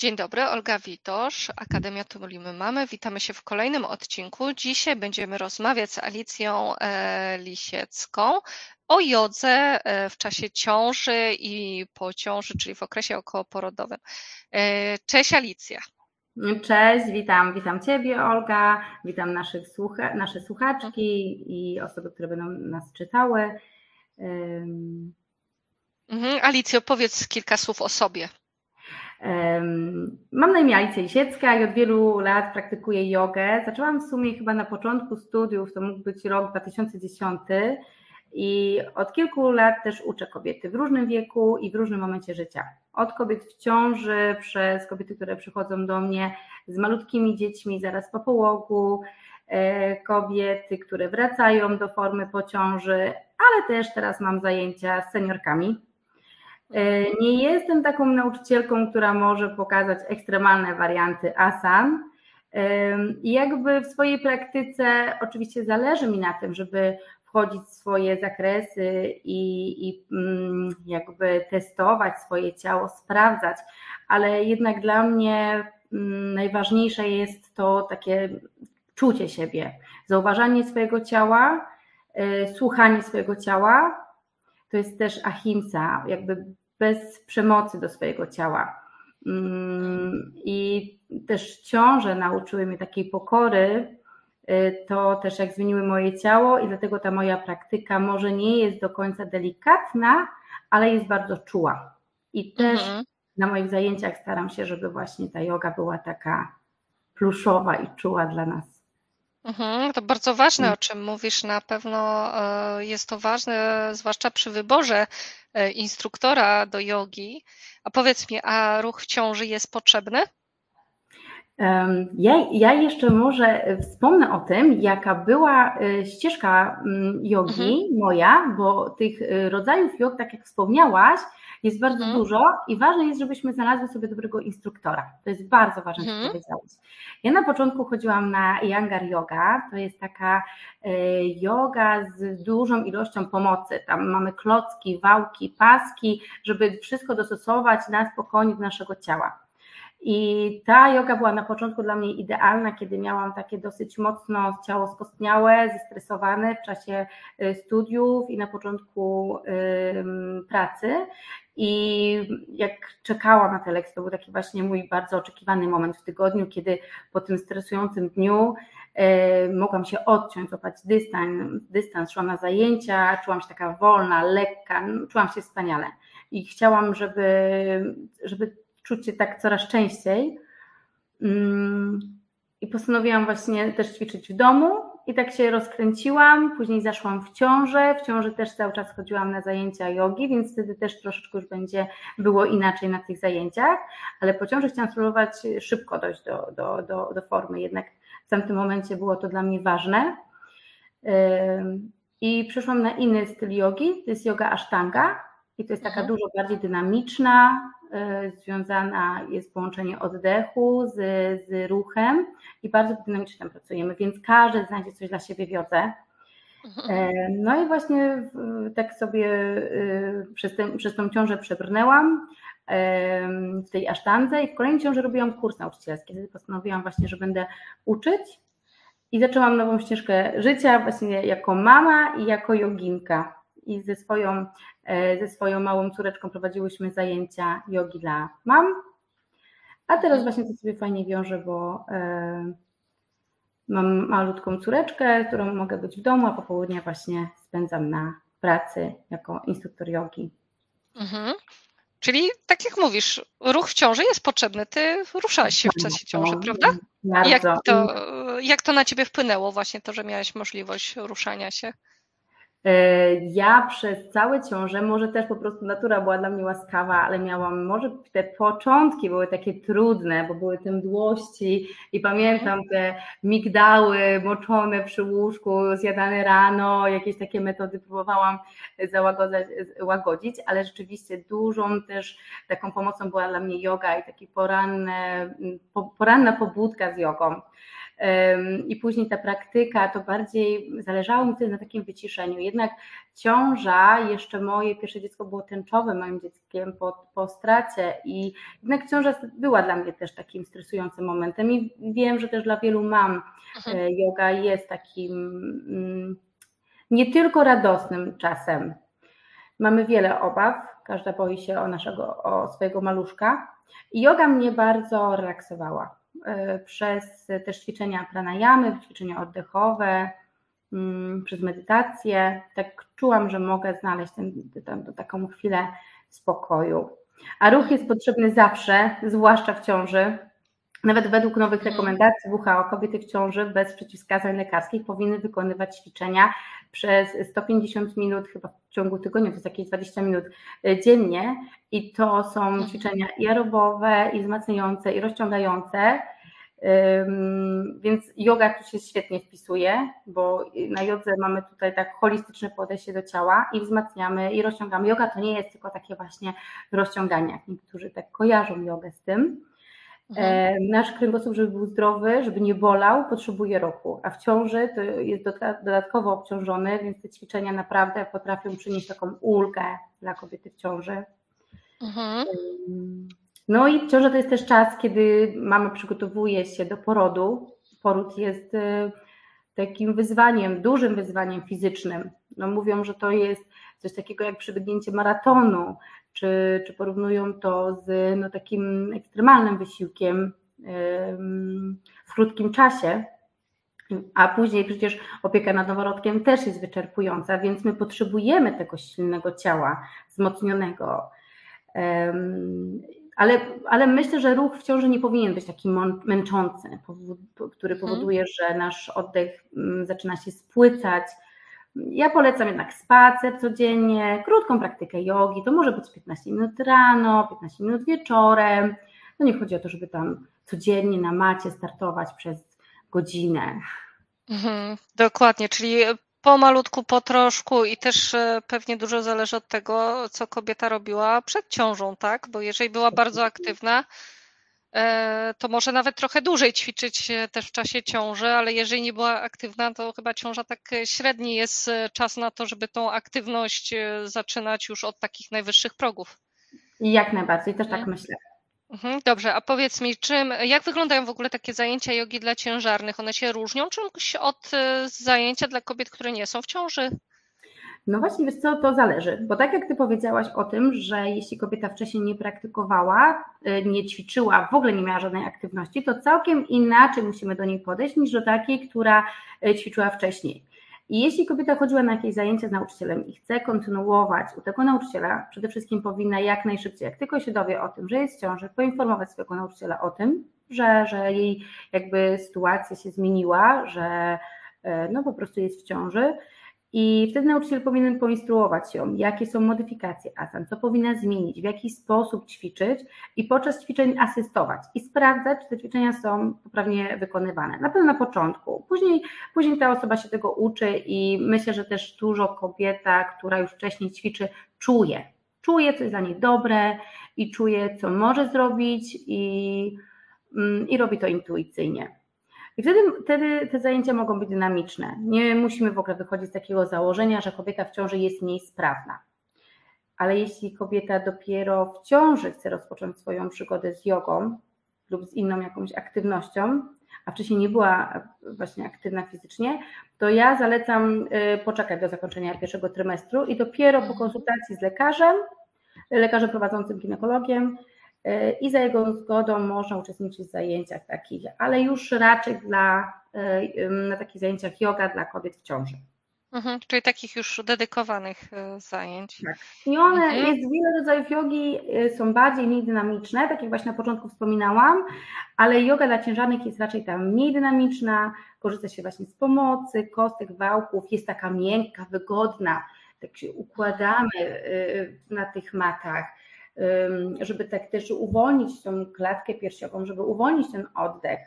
Dzień dobry, Olga Witosz, Akademia Tumulimy Mamy. Witamy się w kolejnym odcinku. Dzisiaj będziemy rozmawiać z Alicją e, Lisiecką o jodze e, w czasie ciąży i po ciąży, czyli w okresie okołoporodowym. E, cześć Alicja. Cześć, witam, witam Ciebie Olga, witam naszych słucha nasze słuchaczki i osoby, które będą nas czytały. Mhm. Alicjo, powiedz kilka słów o sobie. Mam na imię Alicja Lisiecka i od wielu lat praktykuję jogę. Zaczęłam w sumie chyba na początku studiów, to mógł być rok 2010 i od kilku lat też uczę kobiety w różnym wieku i w różnym momencie życia. Od kobiet w ciąży, przez kobiety, które przychodzą do mnie z malutkimi dziećmi zaraz po połogu, e, kobiety, które wracają do formy po ciąży, ale też teraz mam zajęcia z seniorkami nie jestem taką nauczycielką, która może pokazać ekstremalne warianty asan. E, I jakby w swojej praktyce oczywiście zależy mi na tym, żeby wchodzić w swoje zakresy i, i mm, jakby testować swoje ciało, sprawdzać, ale jednak dla mnie mm, najważniejsze jest to takie czucie siebie, zauważanie swojego ciała, e, słuchanie swojego ciała. To jest też ahimsa, jakby bez przemocy do swojego ciała. Mm, I też ciąże nauczyły mnie takiej pokory, y, to też jak zmieniły moje ciało i dlatego ta moja praktyka może nie jest do końca delikatna, ale jest bardzo czuła. I też mhm. na moich zajęciach staram się, żeby właśnie ta yoga była taka pluszowa i czuła dla nas. Mhm, to bardzo ważne, mm. o czym mówisz. Na pewno e, jest to ważne, zwłaszcza przy wyborze e, instruktora do jogi. A powiedz mi, a ruch w ciąży jest potrzebny? Ja, ja jeszcze może wspomnę o tym, jaka była e, ścieżka mm, jogi mhm. moja, bo tych rodzajów jog, tak jak wspomniałaś, jest bardzo mhm. dużo i ważne jest, żebyśmy znalazły sobie dobrego instruktora. To jest bardzo ważne, co mhm. powiedziałeś. Ja na początku chodziłam na Yangar Yoga, to jest taka e, yoga z dużą ilością pomocy. Tam mamy klocki, wałki, paski, żeby wszystko dostosować na spokojnie do naszego ciała. I ta yoga była na początku dla mnie idealna, kiedy miałam takie dosyć mocno ciało skostniałe, zestresowane w czasie y, studiów i na początku pracy. I jak czekałam na te lekcje, to był taki właśnie mój bardzo oczekiwany moment w tygodniu, kiedy po tym stresującym dniu y, mogłam się odciąć, złapać dystans, dystans, szłam na zajęcia, czułam się taka wolna, lekka, czułam się wspaniale. I chciałam, żeby, żeby czuć się tak coraz częściej. Mm, I postanowiłam właśnie też ćwiczyć w domu i tak się rozkręciłam. Później zaszłam w ciążę. W ciąży też cały czas chodziłam na zajęcia jogi, więc wtedy też troszeczkę już będzie było inaczej na tych zajęciach, ale po ciąży chciałam spróbować szybko dojść do, do, do, do formy. Jednak w tamtym momencie było to dla mnie ważne. I przeszłam na inny styl jogi, to jest yoga ashtanga i to jest taka mhm. dużo bardziej dynamiczna, związana jest połączenie oddechu z, z ruchem i bardzo dynamicznie tam pracujemy, więc każdy znajdzie coś dla siebie w jodze. Mhm. E, no i właśnie tak sobie e, przez, ten, przez tą ciążę przebrnęłam w tej asztandze i w kolejnej ciąży robiłam kurs nauczycielski. Wtedy postanowiłam właśnie, że będę uczyć i zaczęłam nową ścieżkę życia właśnie jako mama i jako joginka i ze swoją, e, ze swoją małą córeczką prowadziłyśmy zajęcia jogi dla mam. A teraz właśnie to sobie fajnie wiąże, bo e, mam malutką córeczkę, którą mogę być w domu, a popołudnia właśnie spędzam na pracy jako instruktor jogi. Mhm. Czyli tak jak mówisz, ruch w ciąży jest potrzebny. Ty ruszałaś się w czasie ciąży, prawda? Bardzo. Jak to, jak to na ciebie wpłynęło właśnie to, że miałaś możliwość ruszania się? E, ja przez całe ciąże, może też po prostu natura była dla mnie łaskawa, ale miałam, może te początki były takie trudne, bo były te mdłości i pamiętam te migdały moczone przy łóżku, zjadane rano, jakieś takie metody próbowałam załagodzić, ale rzeczywiście dużą też taką pomocą była dla mnie yoga i poranne, poranna pobudka z jogą. I później ta praktyka, to bardziej zależało mi wtedy na takim wyciszeniu. Jednak ciąża, jeszcze moje pierwsze dziecko było tęczowe moim dzieckiem po, po stracie i jednak ciąża była dla mnie też takim stresującym momentem i wiem, że też dla wielu mam mhm. E, yoga jest takim mm, nie tylko radosnym czasem. Mamy wiele obaw, każda boi się o naszego, o swojego maluszka. I yoga mnie bardzo relaksowała przez też ćwiczenia pranayamy, ćwiczenia oddechowe, mm, przez medytację. Tak czułam, że mogę znaleźć ten, ten, taką chwilę spokoju. A ruch jest potrzebny zawsze, zwłaszcza w ciąży. Nawet według nowych mhm. rekomendacji WHO kobiety w ciąży bez przeciwwskazań lekarskich powinny wykonywać ćwiczenia przez 150 minut chyba w ciągu tygodnia, to jest jakieś 20 minut e, dziennie i to są mhm. ćwiczenia i aerobowe, i wzmacniające, i rozciągające. Więc yoga tu się świetnie wpisuje, bo na jodze mamy tutaj tak holistyczne podejście do ciała i wzmacniamy i rozciągamy. Yoga to nie jest tylko takie właśnie rozciąganie, jak niektórzy tak kojarzą jogę z tym. Mhm. Nasz kręgosłup, żeby był zdrowy, żeby nie bolał, potrzebuje roku, a w ciąży to jest dodatkowo obciążony, więc te ćwiczenia naprawdę potrafią przynieść taką ulgę dla kobiety w ciąży. Mhm. No i ciąża to jest też czas, kiedy mama przygotowuje się do porodu. Poród jest e, takim wyzwaniem, dużym wyzwaniem fizycznym. No mówią, że to jest coś takiego jak przebiegnięcie maratonu, czy, czy porównują to z no, takim ekstremalnym wysiłkiem w krótkim czasie, a później przecież opieka nad noworodkiem też jest wyczerpująca, więc my potrzebujemy tego silnego ciała, wzmocnionego. Ale, ale myślę, że ruch w ciąży nie powinien być taki męczący, który mhm. powoduje, że nasz oddech mm, zaczyna się spłycać, ja polecam jednak spacer codziennie, krótką praktykę jogi, to może być 15 minut rano, 15 minut wieczorem. No nie chodzi o to, żeby tam codziennie na macie startować przez godzinę. Mhm, dokładnie, czyli po malutku, po troszku i też e, pewnie dużo zależy od tego, co kobieta robiła przed ciążą, tak? Bo jeżeli była bardzo aktywna, to może nawet trochę dłużej ćwiczyć e, też w czasie ciąży, ale jeżeli nie była aktywna, to chyba ciąża tak e, średni jest czas na to, żeby tą aktywność zaczynać już od takich najwyższych progów. Jak najbardziej, też tak myślę. Mhm, dobrze, a powiedz mi, czym, jak wyglądają w ogóle takie zajęcia jogi dla ciężarnych? One się różnią czymś od zajęcia dla kobiet, które nie są w ciąży? No właśnie, wiesz co, to zależy, bo tak jak Ty powiedziałaś o tym, że jeśli kobieta wcześniej nie praktykowała, y, nie ćwiczyła, w ogóle nie miała żadnej aktywności, to całkiem inaczej musimy do niej podejść niż do takiej, która y, ćwiczyła wcześniej. I jeśli kobieta chodziła na jakieś zajęcia z nauczycielem i chce kontynuować u tego nauczyciela, przede wszystkim powinna jak najszybciej, jak tylko się dowie o tym, że jest w ciąży, poinformować swojego nauczyciela o tym, że, że jej jakby sytuacja się zmieniła, że y, no po prostu jest w ciąży i wtedy nauczyciel powinien poinstruować ją, jakie są modyfikacje asan, co powinna zmienić, w jaki sposób ćwiczyć i podczas ćwiczeń asystować i sprawdzać, czy te ćwiczenia są poprawnie wykonywane. Na pewno na początku. Później, później ta osoba się tego uczy i myślę, że też dużo kobieta, która już wcześniej ćwiczy, czuje. Czuje, co jest dla niej dobre i czuje, co może zrobić i, mm, i robi to intuicyjnie. I wtedy, wtedy te zajęcia mogą być dynamiczne. Nie musimy w ogóle wychodzić z takiego założenia, że kobieta w ciąży jest mniej sprawna. Ale jeśli kobieta dopiero w ciąży chce rozpocząć swoją przygodę z jogą lub z inną jakąś aktywnością, a wcześniej nie była właśnie aktywna fizycznie, to ja zalecam y, poczekać do zakończenia pierwszego trymestru i dopiero po konsultacji z lekarzem, lekarzem prowadzącym ginekologiem, i za jego zgodą można uczestniczyć w zajęciach takich, ale już raczej dla, na takich zajęciach yoga dla kobiet w ciąży. Mhm, czyli takich już dedykowanych e, zajęć. Tak. I one, mhm. jest wiele rodzajów jogi, e, są bardziej mniej dynamiczne, tak jak właśnie na początku wspominałam, ale yoga dla ciężarnych jest raczej tam mniej dynamiczna, korzysta się właśnie z pomocy, kostek, wałków, jest taka miękka, wygodna, tak się układamy e, na tych matach żeby tak też uwolnić tą klatkę piersiową, żeby uwolnić ten oddech.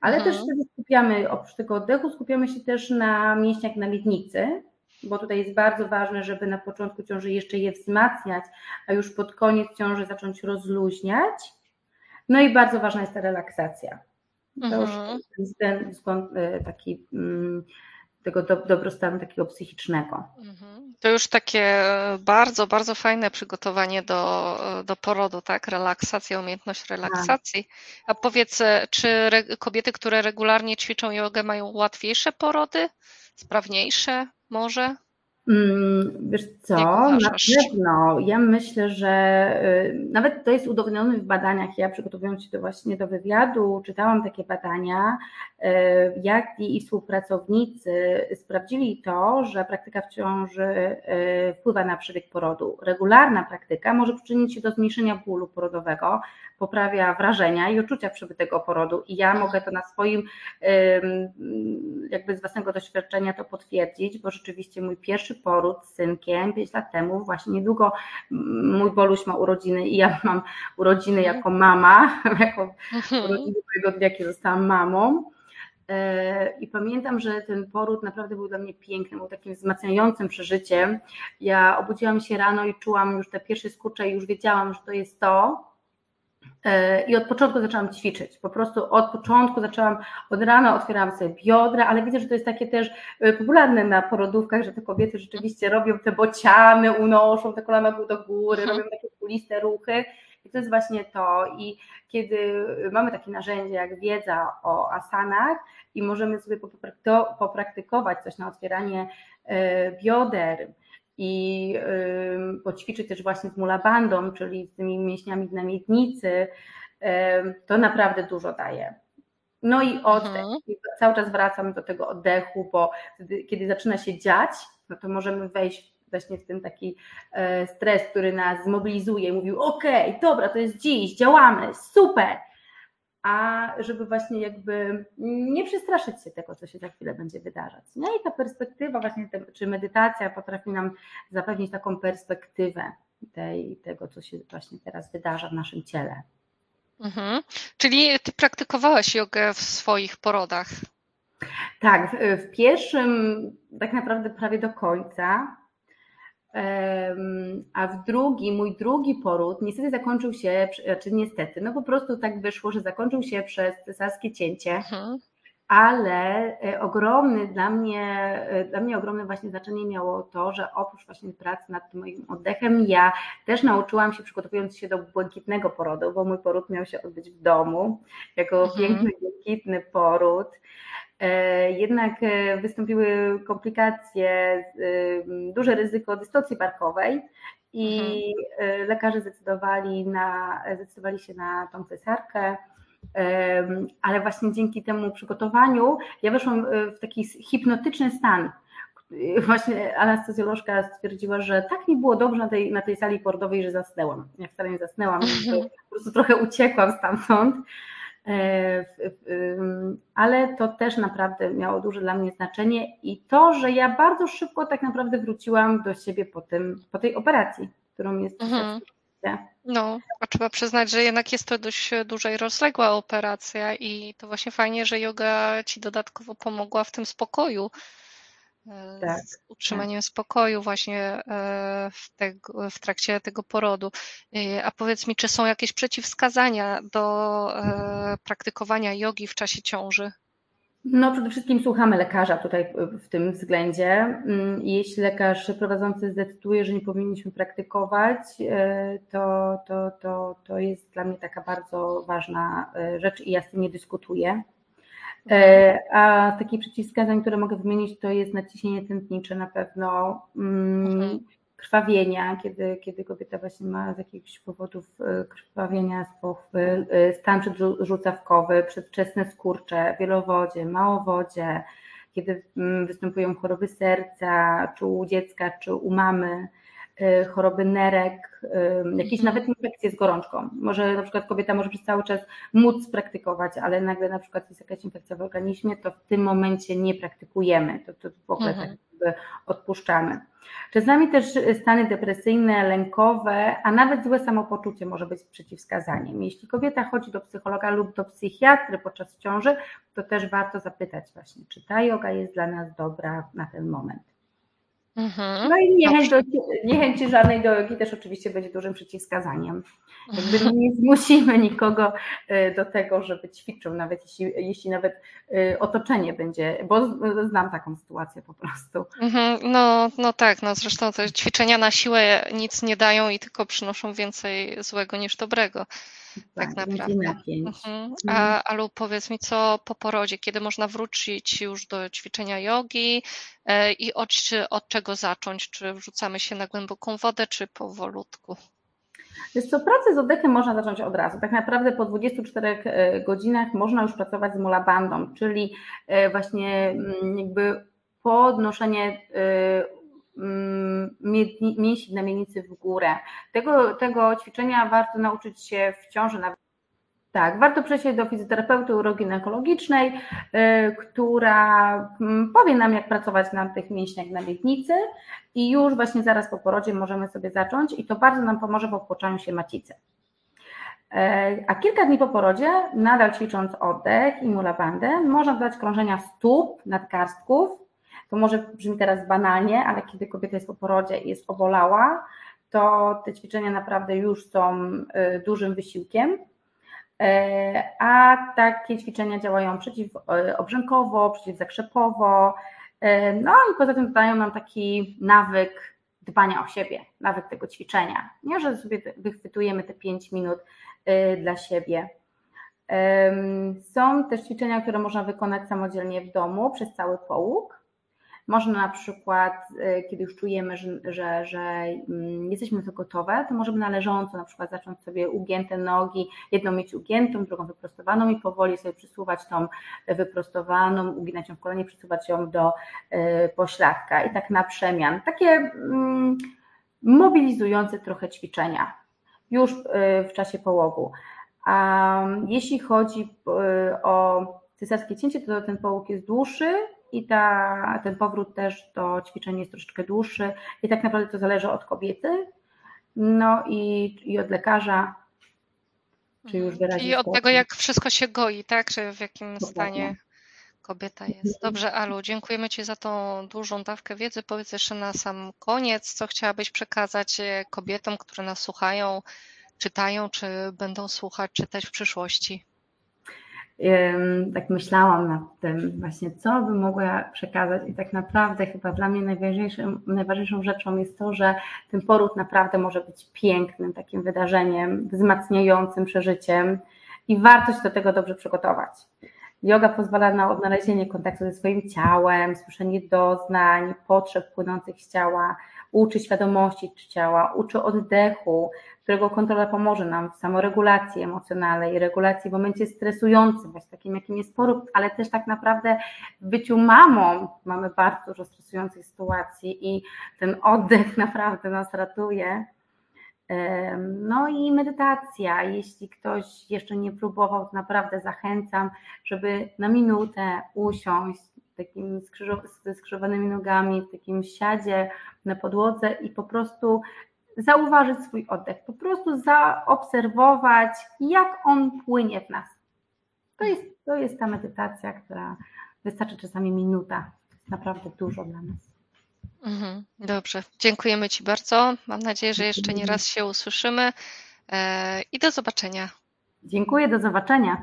Ale mhm. też wtedy skupiamy, oprócz tego oddechu, skupiamy się też na mięśniach na miednicy, bo tutaj jest bardzo ważne, żeby na początku ciąży jeszcze je wzmacniać, a już pod koniec ciąży zacząć rozluźniać. No i bardzo ważna jest ta relaksacja. To już Mhm. jest ten y, taki mm, tego do, dobrostanu takiego psychicznego. Mhm. To już takie e, bardzo, bardzo fajne przygotowanie do, e, do porodu, tak? Relaksacja, umiejętność relaksacji. A powiedz, e, czy re, kobiety, które regularnie ćwiczą jogę, mają łatwiejsze porody? Sprawniejsze może? Mm, Wiesz co, na pewno. Ja myślę, że y, nawet to jest udowodnione w badaniach. Ja przygotowując się do właśnie do wywiadu, czytałam takie badania, y, jak i współpracownicy sprawdzili to, że praktyka w ciąży y, wpływa na przebieg porodu. Regularna praktyka może przyczynić się do zmniejszenia bólu porodowego, poprawia wrażenia i uczucia przebytego porodu. I ja mogę to na swoim jakby z własnego doświadczenia to potwierdzić, bo rzeczywiście mój pierwszy poród z synkiem 5 lat temu, właśnie niedługo mój Boluś ma urodziny i ja mam urodziny jako mama, jako Mhm. urodziny mojego dnia, kiedy zostałam mamą. E, I pamiętam, że ten poród naprawdę był dla mnie piękny, był takim wzmacniającym przeżyciem. Ja obudziłam się rano i czułam już te pierwsze skurcze i już wiedziałam, że to jest to. E, I od początku zaczęłam ćwiczyć. Po prostu od początku zaczęłam, od rana otwierałam sobie biodra, ale widzę, że to jest takie też e, popularne na porodówkach, że te kobiety rzeczywiście robią te bociany, unoszą te kolana do góry, Mhm. robią takie kuliste ruchy. I to jest właśnie to. I kiedy mamy takie narzędzie jak wiedza o asanach i możemy sobie popraktykować coś na otwieranie e, bioder i ym, poćwiczyć też właśnie z mulabandą, czyli z tymi mięśniami na miednicy, to naprawdę dużo daje. No i oddech. Mhm. Cały czas wracam do tego oddechu, bo kiedy zaczyna się dziać, no to możemy wejść właśnie w ten taki e, stres, który nas zmobilizuje i mówił, okej, dobra, to jest dziś, działamy, super, a żeby właśnie jakby nie przestraszyć się tego, co się za chwilę będzie wydarzać. No i ta perspektywa właśnie, czy medytacja potrafi nam zapewnić taką perspektywę tej, tego, co się właśnie teraz wydarza w naszym ciele. Mhm. Czyli ty praktykowałaś jogę w swoich porodach. Tak, w, pierwszym tak naprawdę prawie do końca, a w drugi, mój drugi poród niestety zakończył się, znaczy niestety, no po prostu tak wyszło, że zakończył się przez cesarskie cięcie, Mhm. ale e, ogromny dla mnie, e, dla mnie ogromne właśnie znaczenie miało to, że oprócz właśnie pracy nad tym moim oddechem, ja też nauczyłam się przygotowując się do błękitnego porodu, bo mój poród miał się odbyć w domu, jako Mhm. piękny, błękitny poród. E, Jednak e, wystąpiły komplikacje, y, duże ryzyko dystocji barkowej i e, lekarze zdecydowali, na, zdecydowali się na tą cesarkę, ale właśnie dzięki temu przygotowaniu ja weszłam e, w taki hipnotyczny stan. E, Właśnie anestezjolożka stwierdziła, że tak mi było dobrze na tej, na tej sali porodowej, że zasnęłam. Ja wcale nie zasnęłam, jakby po prostu trochę uciekłam stamtąd. E, Ale to też naprawdę miało duże dla mnie znaczenie i to, że ja bardzo szybko tak naprawdę wróciłam do siebie po, tym, po tej operacji, którą jest Mhm. No, a trzeba przyznać, że jednak jest to dość duża i rozległa operacja i to właśnie fajnie, że yoga ci dodatkowo pomogła w tym spokoju, Tak, z utrzymaniem spokoju właśnie e, w, tego, w trakcie tego porodu. E, A powiedz mi, czy są jakieś przeciwwskazania do e, praktykowania jogi w czasie ciąży? No, przede wszystkim słuchamy lekarza tutaj w tym względzie. Mm, Jeśli lekarz prowadzący zdecyduje, że nie powinniśmy praktykować, e, to, to, to, to jest dla mnie taka bardzo ważna e, rzecz i ja z tym nie dyskutuję. E, A z takich przeciwwskazań, które mogę wymienić, to jest nadciśnienie tętnicze na pewno, mm, Mhm. krwawienia, kiedy, kiedy kobieta właśnie ma z jakichś powodów e, krwawienia z pochwy, e, stan przedrzucawkowy, przedwczesne skurcze, wielowodzie, małowodzie, kiedy mm, występują choroby serca, czy u dziecka, czy u mamy, choroby nerek, e, jakieś Mhm. nawet infekcje z gorączką. Może na przykład kobieta może przez cały czas móc praktykować, ale nagle na przykład jest jakaś infekcja w organizmie, to w tym momencie nie praktykujemy, to, to w ogóle Mhm. tak odpuszczamy. Czasami też stany depresyjne, lękowe, a nawet złe samopoczucie może być przeciwwskazaniem. Jeśli kobieta chodzi do psychologa lub do psychiatry podczas ciąży, to też warto zapytać właśnie, czy ta yoga jest dla nas dobra na ten moment. Mhm. No i niechęć, do, niechęć żadnej do jogi też oczywiście będzie dużym przeciwwskazaniem. Jakby nie zmusimy nikogo e, do tego, żeby ćwiczył, nawet jeśli, jeśli nawet e, otoczenie będzie, bo znam taką sytuację po prostu. Mhm. No, no tak, no zresztą te ćwiczenia na siłę nic nie dają i tylko przynoszą więcej złego niż dobrego. Tak, tak naprawdę. Mhm. A mhm. Alu, powiedz mi, co po porodzie, kiedy można wrócić już do ćwiczenia jogi e, i od, od czego zacząć? Czy wrzucamy się na głęboką wodę, czy powolutku? Wiesz co, pracę z oddechem można zacząć od razu. Tak naprawdę po 24 e, godzinach można już pracować z mulabandą, czyli e, właśnie mm, jakby podnoszenie Mm, mięsień na miednicy w górę. Tego, tego ćwiczenia warto nauczyć się w ciąży. Tak, warto przejść do fizjoterapeuty uroginekologicznej, y, która mm, powie nam, jak pracować na tych mięśniach na miednicy i już właśnie zaraz po porodzie możemy sobie zacząć i to bardzo nam pomoże w opłoczaniu się macicy. A kilka dni po porodzie, nadal ćwicząc oddech i mulabandę, można dodać krążenia stóp, nadgarstków, to może brzmi teraz banalnie, ale kiedy kobieta jest po porodzie i jest obolała, to te ćwiczenia naprawdę już są y, dużym wysiłkiem. Y, a takie ćwiczenia działają przeciwobrzękowo, przeciwzakrzepowo. Y, no i poza tym dają nam taki nawyk dbania o siebie, nawyk tego ćwiczenia. Nie, że sobie wychwytujemy te 5 minut dla siebie. Są też ćwiczenia, które można wykonać samodzielnie w domu przez cały połóg. Można na przykład, e, kiedy już czujemy, że, że, że mm, jesteśmy to gotowe, to możemy należąco na przykład zacząć sobie ugięte nogi, jedną mieć ugiętą, drugą wyprostowaną i powoli sobie przysuwać tą wyprostowaną, uginać ją w kolanie, przysuwać ją do e, pośladka i tak na przemian. Takie mm, mobilizujące trochę ćwiczenia już e, w czasie połogu. A jeśli chodzi o cesarskie cięcie, to ten połóg jest dłuższy, i ta, ten powrót też do ćwiczenia jest troszeczkę dłuższy i tak naprawdę to zależy od kobiety, no i, i od lekarza, czy już wyraźnie. I od tego, jak wszystko się goi, tak? Czy w jakim Dokładnie. stanie kobieta jest. Dobrze, Alu, dziękujemy Ci za tą dużą dawkę wiedzy. Powiedz jeszcze na sam koniec, co chciałabyś przekazać e, kobietom, które nas słuchają, czytają, czy będą słuchać, czytać w przyszłości tak myślałam nad tym właśnie, co bym mogła przekazać i tak naprawdę chyba dla mnie najważniejszą, najważniejszą rzeczą jest to, że ten poród naprawdę może być pięknym takim wydarzeniem, wzmacniającym przeżyciem i warto się do tego dobrze przygotować. Yoga pozwala na odnalezienie kontaktu ze swoim ciałem, słyszenie doznań, potrzeb płynących z ciała, uczy świadomości ciała, uczy oddechu, którego kontrola pomoże nam w samoregulacji emocjonalnej, regulacji w momencie stresującym, właśnie takim jakim jest poród, ale też tak naprawdę w byciu mamą mamy bardzo dużo stresujących sytuacji i ten oddech naprawdę nas ratuje. No i medytacja. Jeśli ktoś jeszcze nie próbował, to naprawdę zachęcam, żeby na minutę usiąść takim ze skrzyżowanymi nogami, w takim siadzie na podłodze i po prostu zauważyć swój oddech, po prostu zaobserwować, jak on płynie w nas. To jest, to jest ta medytacja, która wystarczy czasami minuta. Jest naprawdę dużo dla nas. Mhm, dobrze, dziękujemy Ci bardzo. Mam nadzieję, że jeszcze nie raz się usłyszymy e, i do zobaczenia. Dziękuję, do zobaczenia.